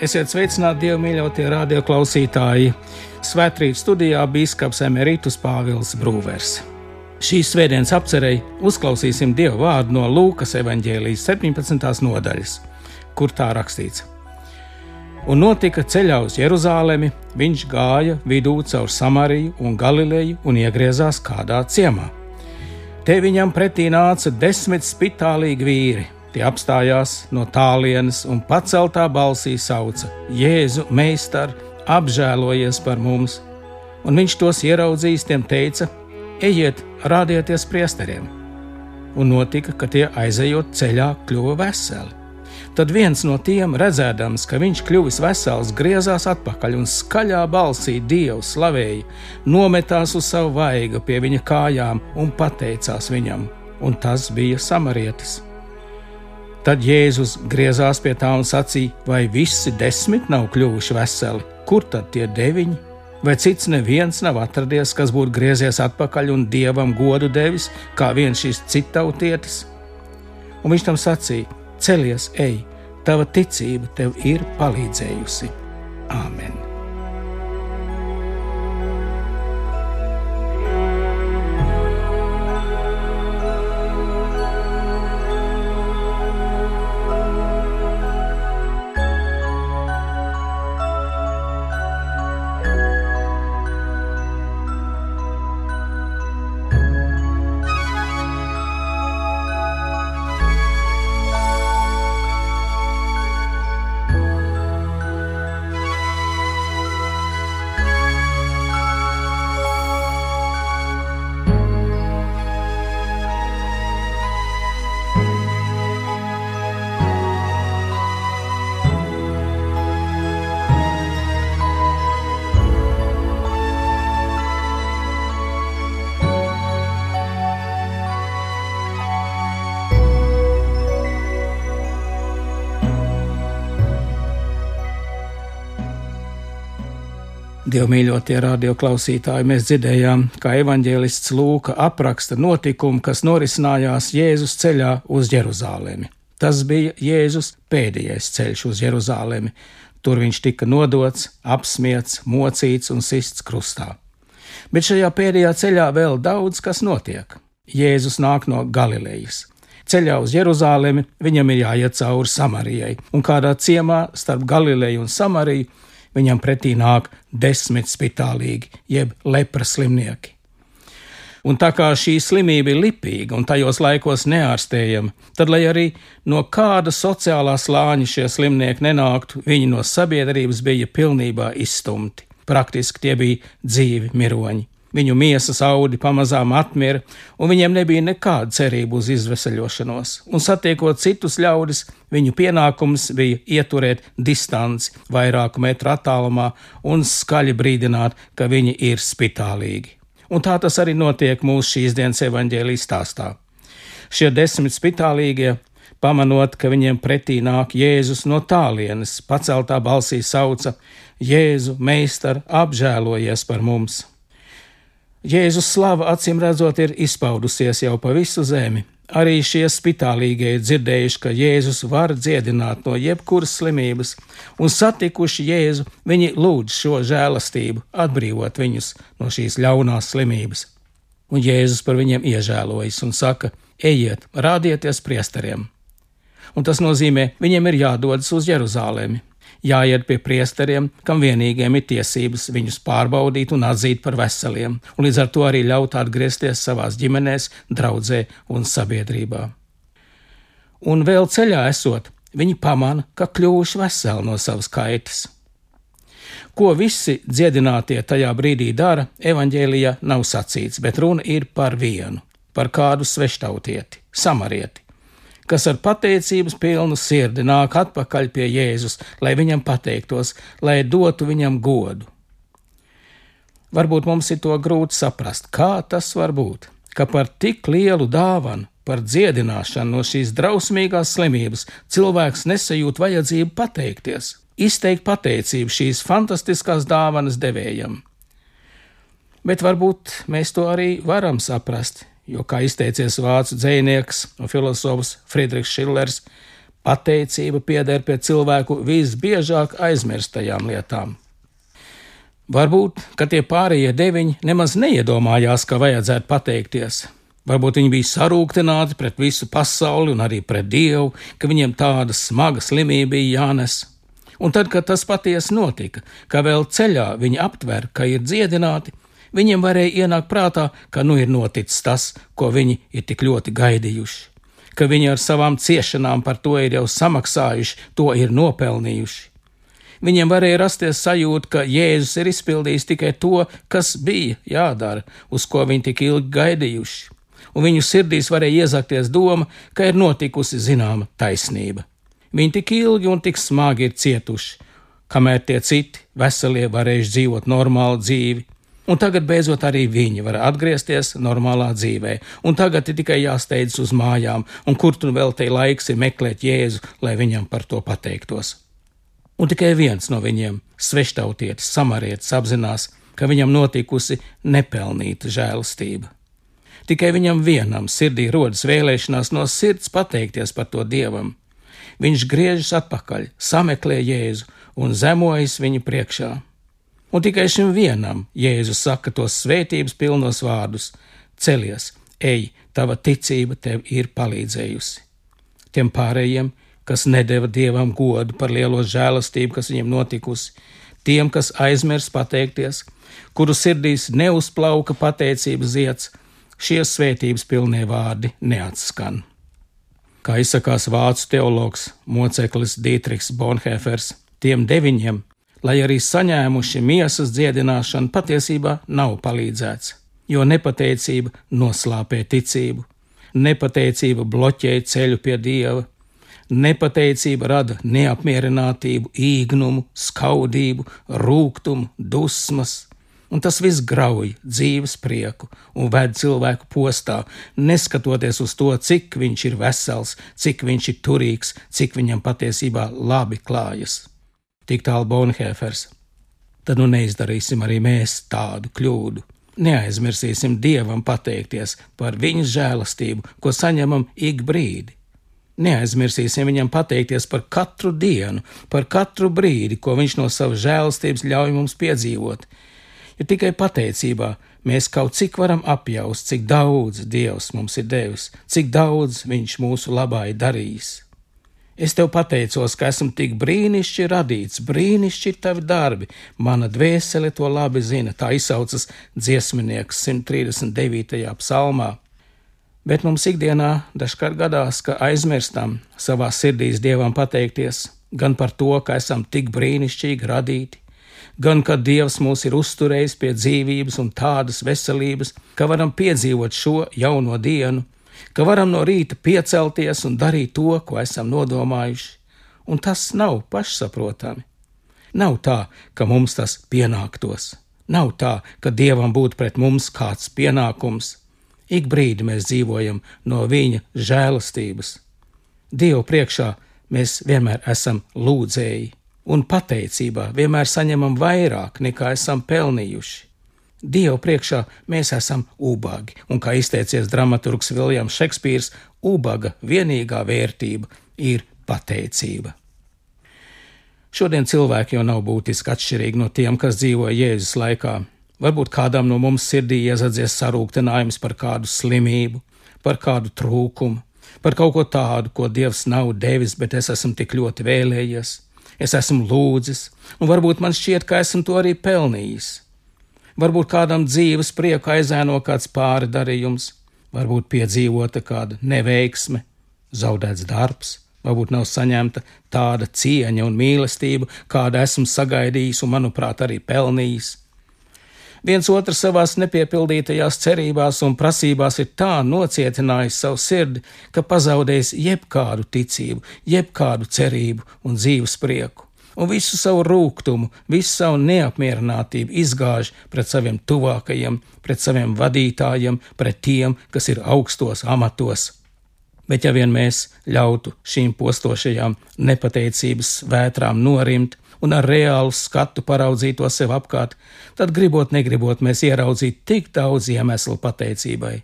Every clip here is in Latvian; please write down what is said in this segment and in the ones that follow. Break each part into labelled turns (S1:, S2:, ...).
S1: Esiet sveicināti Dieva mīļotie radioklausītāji! Svētrīt studijā Bīskaps Emerītus Pāvils Brūvers. Šīs svētdienas apcerēji uzklausīsim Dieva vārdu no Lūkas evanģēlijas 17. nodaļas, kur tā rakstīts. Un notika ceļā uz Jeruzalemi, viņš gāja vidū caur Samariju un Galileju un iegriezās kādā ciemā. Te viņam pretī nāca desmit spitālīgi vīri Tie apstājās no tālienes un paceltā balsī sauca: Jēzu, meistar, apžēlojies par mums! Un viņš tos ieraudzījis, tiem teica: Ejiet, rādieties priesteriem! Un notika, ka tie aizejot ceļā, kļuva veseli. Tad viens no tiem, redzēdams, ka viņš kļuvis vesels, griezās atpakaļ un skaļā balsī Dievu slavēja, nometās uz savu vaigu pie viņa kājām un pateicās viņam, un tas bija samarietis. Tad Jēzus griezās pie tā un sacīja: Vai visi desmit nav kļuvuši veseli? Kur tad tie deviņi? Vai cits neviens nav atradies, kas būtu griezies atpakaļ un dievam godu devis, kā viens šis citautietis? Un viņš tam sacīja: Celies, ej, tava ticība tev ir palīdzējusi. Āmen! Dievmīļotie radioklausītāji, mēs dzirdējām, kā evanģēlists Lūka apraksta notikumu, kas norisinājās Jēzus ceļā uz Jeruzālemi. Tas bija Jēzus pēdējais ceļš uz Jeruzālemi. Tur viņš tika nodots, apspiesti, mocīts un sists krustā. Bet šajā pēdējā ceļā vēl daudz kas notiek. Jēzus nāk no Galilejas. Ceļā uz Jeruzālemi viņam ir jāiet cauri Samarijai, un kādā ciemā starp Galileju un Samariju viņam pretī nāk desmit spitālīgi, jeb lepra slimnieki. Un tā kā šī slimība ir lipīga un tajos laikos neārstējama, tad, lai arī no kāda sociālā slāņa šie slimnieki nenāktu, viņi no sabiedrības bija pilnībā izstumti. Praktiski tie bija dzīvi miroņi. Viņu miesas audi pamazām atmira, un viņiem nebija nekāda cerība uz izvesaļošanos. Un satiekot citus ļaudis, viņu pienākums bija ieturēt distanci vairāku metru attālumā un skaļi brīdināt, ka viņi ir spitālīgi. Un tā tas arī notiek mūsu šīs dienas evaņģēlijas stāstā. Šie desmit spitālīgie pamanot, ka viņiem pretī nāk Jēzus no tālienes, paceltā balsī sauca: Jēzu, meistar, apžēlojies par mums! Jēzus slava acīm redzot ir izpaudusies jau pa visu zemi. Arī šie spitālīgie ir dzirdējuši, ka Jēzus var dziedināt no jebkuras slimības, un satikuši Jēzu, viņi lūdz šo žēlastību, atbrīvot viņus no šīs ļaunās slimības. Un Jēzus par viņiem iežēlojas un saka: Ejiet, rādieties priesteriem! Un tas nozīmē, viņiem ir jādodas uz Jeruzālēmi, jāiet pie priesteriem, kam vienīgiem ir tiesības viņus pārbaudīt un atzīt par veseliem, un līdz ar to arī ļaut atgriezties savās ģimenēs, draudzē un sabiedrībā. Un vēl ceļā esot, viņi pamana, ka kļuvuši veseli no savas kaitas. Ko visi dziedinātie tajā brīdī dara, evaņģēlijā nav sacīts, bet runa ir par vienu, par kādu sveštautieti, samarieti kas ar pateicības pilnu sirdi nāk atpakaļ pie Jēzus, lai viņam pateiktos, lai dotu viņam godu. Varbūt mums ir to grūti saprast, kā tas var būt, ka par tik lielu dāvanu, par dziedināšanu no šīs drausmīgās slimības cilvēks nesajūt vajadzību pateikties, izteikt pateicību šīs fantastiskās dāvanas devējam. Bet varbūt mēs to arī varam saprast, jo, kā izteicies vācu dzinieks un filozofs Friedrichs Šillers, Pateicība pieder pie cilvēku visbiežāk aizmirstajām lietām. Varbūt, ka tie pārējie deviņi nemaz neiedomājās, ka vajadzētu pateikties. Varbūt viņi bija sarūktināti pret visu pasauli un arī pret Dievu, ka viņiem tāda smaga slimība bija jānes. Un tad, kad tas patiesi notika, ka vēl ceļā viņi aptver, ka ir dziedināti, viņiem varēja ienākt prātā, ka nu ir noticis tas, ko viņi ir tik ļoti gaidījuši ka viņi ar savām ciešanām par to ir jau samaksājuši, to ir nopelnījuši. Viņiem varēja rasties sajūta, ka Jēzus ir izpildījis tikai to, kas bija jādara, uz ko viņi tik ilgi gaidījuši, un viņu sirdīs varēja iezakties doma, ka ir notikusi zināma taisnība. Viņi tik ilgi un tik smagi ir cietuši, kamēr tie citi veselie varējuši dzīvot normālu dzīvi, Un tagad beidzot arī viņi var atgriezties normālā dzīvē, un tagad ir tikai jāsteidzas uz mājām, un kur tur vēl te laiks ir meklēt Jēzu, lai viņam par to pateiktos. Un tikai viens no viņiem, sveštautietis, samarietis, apzinās, ka viņam notikusi nepelnīta žēlastība. Tikai viņam vienam sirdī rodas vēlēšanās no sirds pateikties par to dievam. Viņš griežas atpakaļ, sameklē Jēzu un zemojas viņa priekšā. Un tikai šim vienam Jēzus saka tos svētības pilnos vārdus: Celies, ej, tava ticība tev ir palīdzējusi. Tiem pārējiem, kas nedeva dievam godu par lielo žēlastību, kas viņiem notikusi, tiem, kas aizmirs pateikties, kuru sirdīs neuzplauka pateicības zieds, šie svētības pilnie vārdi neatskan. Kā izsakās vācu teologs moceklis Dietrichs Bonhefers, tiem deviņiem lai arī saņēmuši miesas dziedināšanu, patiesībā nav palīdzēts, jo nepateicība noslāpē ticību, nepateicība bloķē ceļu pie dieva, nepateicība rada neapmierinātību, īgnumu, skaudību, rūkumu, dusmas. Un tas viss grauj dzīves prieku un ved cilvēku postā, neskatoties uz to, cik viņš ir vesels, cik viņš ir turīgs, cik viņam patiesībā labi klājas tik tālu Bonhēfers. Tad nu neizdarīsim arī mēs tādu kļūdu. Neaizmirsīsim Dievam pateikties par viņa žēlastību, ko saņemam ik brīdi. Neaizmirsīsim viņam pateikties par katru dienu, par katru brīdi, ko viņš no savas žēlastības ļauj mums piedzīvot. Jo tikai pateicībā mēs kaut cik varam apjaust, cik daudz Dievs mums ir devis, cik daudz Viņš mūsu labā ir darījis. Es tev pateicos, ka esmu tik brīnišķīgi radīts, brīnišķīgi tavi darbi. Mana dvēsele to labi zina, tā izsaucas dziesminieks 139. psalmā. Bet mums ikdienā dažkārt gadās, ka aizmirstam savā sirdīs dievam pateikties gan par to, ka esam tik brīnišķīgi radīti, gan ka Dievs mūs ir uzturējis pie dzīvības un tādas veselības, ka varam piedzīvot šo jauno dienu, ka varam no rīta piecelties un darīt to, ko esam nodomājuši, un tas nav pašsaprotami. Nav tā, ka mums tas pienāktos, nav tā, ka dievam būtu pret mums kāds pienākums. Ik brīdi mēs dzīvojam no viņa žēlastības. Dievu priekšā mēs vienmēr esam lūdzēji, un pateicībā vienmēr saņemam vairāk nekā esam pelnījuši. Dievu priekšā mēs esam ubagi, un kā izteicies dramaturgs Viljams Šekspīrs, ubaga vienīgā vērtība ir pateicība. Šodien cilvēki jau nav būtiski atšķirīgi no tiem, kas dzīvoja Jēzus laikā. Varbūt kādam no mums sirdī iezadzies sarūktinājums par kādu slimību, par kādu trūkumu, par kaut ko tādu, ko Dievs nav devis, bet es esmu tik ļoti vēlējies. Es esmu lūdzis, un varbūt man šķiet, ka esmu to arī pelnījis. Varbūt kādam dzīves prieku aizēno kāds pāri darījums, varbūt piedzīvota kāda neveiksme, zaudēts darbs, varbūt nav saņemta tāda cieņa un mīlestība, kāda esmu sagaidījis un, manuprāt, arī pelnījis. Viens otru savās nepiepildītajās cerībās un prasībās ir tā nocietinājis savu sirdi, ka pazaudējis jebkādu ticību, jebkādu cerību un dzīves prieku un visu savu rūkumu, visu savu neapmierinātību izgāž pret saviem tuvākajiem, pret saviem vadītājiem, pret tiem, kas ir augstos amatos. Bet ja vien mēs ļautu šīm postošajām nepateicības vētrām norimt un ar reālu skatu paraudzīto sev apkārt, tad gribot, negribot, mēs ieraudzītu tik daudz iemeslu pateicībai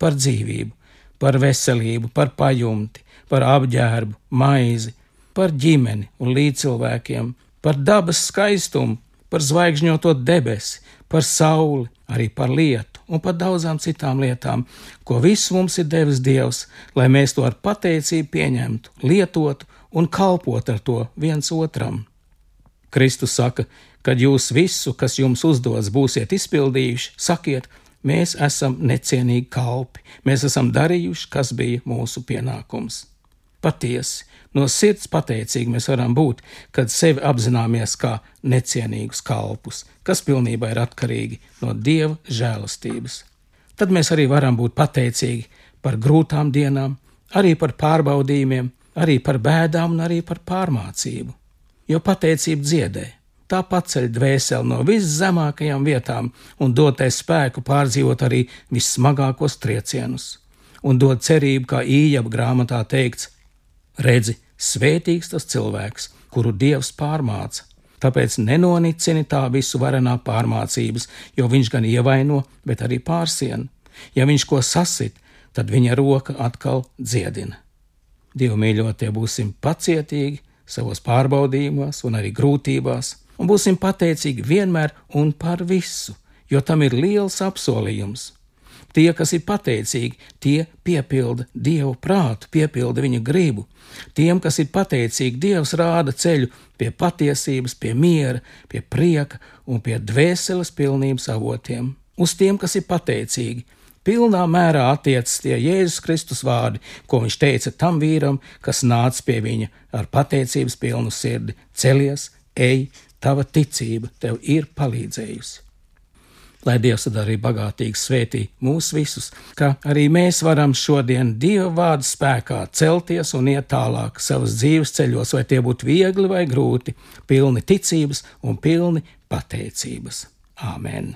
S1: par dzīvību, par veselību, par pajumti, par apģērbu, maizi, par ģimeni un līdzcilvēkiem, par dabas skaistumu, par zvaigžņoto debesi, par sauli, arī par lietu un par daudzām citām lietām, ko viss mums ir devis Dievs, lai mēs to ar pateicību pieņemtu, lietotu un kalpotu ar to viens otram. Kristus saka, kad jūs visu, kas jums uzdodas, būsiet izpildījuši, sakiet, mēs esam necienīgi kalpi, mēs esam darījuši, kas bija mūsu pienākums. Patiesi, no sirds pateicīgi mēs varam būt, kad sevi apzināmies kā necienīgus kalpus, kas pilnībā ir atkarīgi no Dieva žēlastības. Tad mēs arī varam būt pateicīgi par grūtām dienām, arī par pārbaudījumiem, arī par bēdām un arī par pārmācību. Jo pateicība dziedē, tā paceļ dvēseli no viszemākajām vietām un dod spēku pārdzīvot arī vissmagākos triecienus, un dod cerību, kā īņķa grāmatā teikts, Redzi, svētīgs tas cilvēks, kuru dievs pārmāca. Tāpēc nenonicini tā visu varenā pārmācības, jo viņš gan ievaino, bet arī pārsien. Ja viņš ko sasit, tad viņa roka atkal dziedina. Dievu mīļotie būsim pacietīgi savos pārbaudījumos un arī grūtībās, un būsim pateicīgi vienmēr un par visu, jo tam ir liels apsolījums. Tie, kas ir pateicīgi, tie piepilda Dievu prātu, piepilda viņa gribu. Tiem, kas ir pateicīgi, Dievs rāda ceļu pie patiesības, pie miera, pie prieka un pie dvēseles pilnības avotiem. Uz tiem, kas ir pateicīgi, pilnā mērā attiecas tie Jēzus Kristus vārdi, ko viņš teica tam vīram, kas nāca pie viņa ar pateicības pilnu sirdi: Celies, ej, tava ticība tev ir palīdzējusi lai Dievs tad arī bagātīgi svētī mūs visus, ka arī mēs varam šodien Dieva vārdu spēkā celties un iet tālāk savas dzīves ceļos, vai tie būtu viegli vai grūti, pilni ticības un pilni pateicības. Āmen!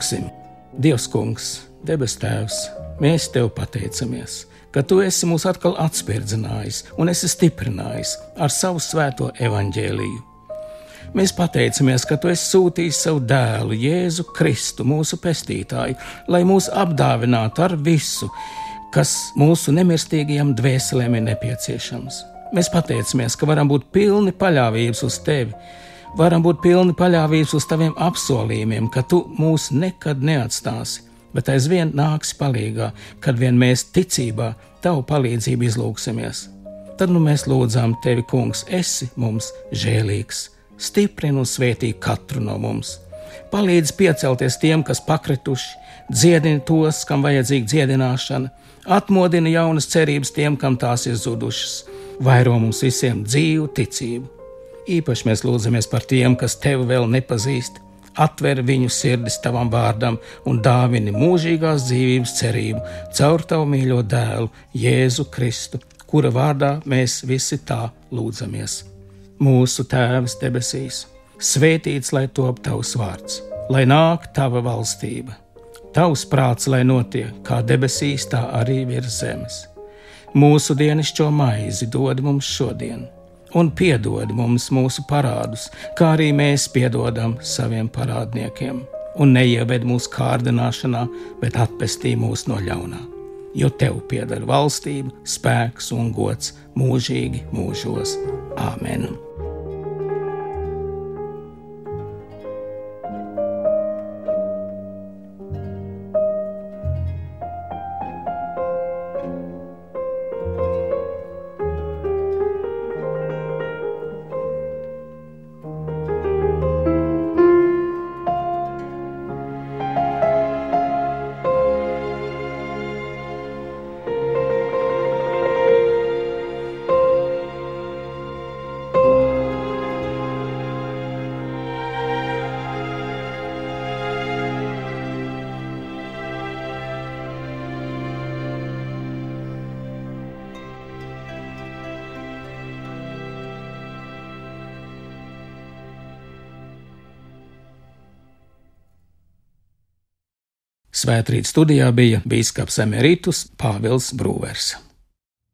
S1: Lūksim, Dievs, Kungs, debes Tēvs, mēs Tev pateicamies, ka Tu esi mūs atkal atspirdzinājis un esi stiprinājis ar savu svēto evaņģēliju. Mēs pateicamies, ka Tu esi sūtījis savu dēlu, Jēzu Kristu, mūsu pestītāju, lai mūs apdāvinātu ar visu, kas mūsu nemirstīgajam dvēselēm ir nepieciešams. Mēs pateicamies, ka varam būt pilni paļāvības uz Tevi varam būt pilni paļāvības uz taviem apsolījumiem, ka tu mūs nekad neatstāsi, bet aizvien nāksi palīgā, kad vien mēs ticībā tavu palīdzību izlūksimies. Tad nu mēs lūdzām tevi, kungs, esi mums žēlīgs, stiprini un svētī katru no mums. Palīdz piecelties tiem, kas pakrituši, dziedini tos, kam vajadzīga dziedināšana, atmodina jaunas cerības tiem, kam tās ir zudušas, vairo mums visiem dzīvu ticību Īpaši mēs lūdzamies par tiem, kas tevi vēl nepazīst. Atver viņu sirdis tavam vārdam un dāvini mūžīgās dzīvības cerību caur tavu mīļo dēlu, Jēzu Kristu, kura vārdā mēs visi tā lūdzamies. Mūsu Tēvs debesīs, svētīts lai top tavs vārds, lai nāk tava valstība, tavs prāts, lai notiek kā debesīs, tā arī virs zemes. Mūsu dienascho maizi dod mums šodien un piedod mums mūsu parādus, kā arī mēs piedodam saviem parādniekiem. Un neieved mūsu kārdināšanā, bet atpestī mūs no ļaunā. Jo tev pieder valstība, spēks un gods mūžīgi mūžos. Āmen! Svētrīt studijā bija bīskaps emeritus Pāvils Brūvers.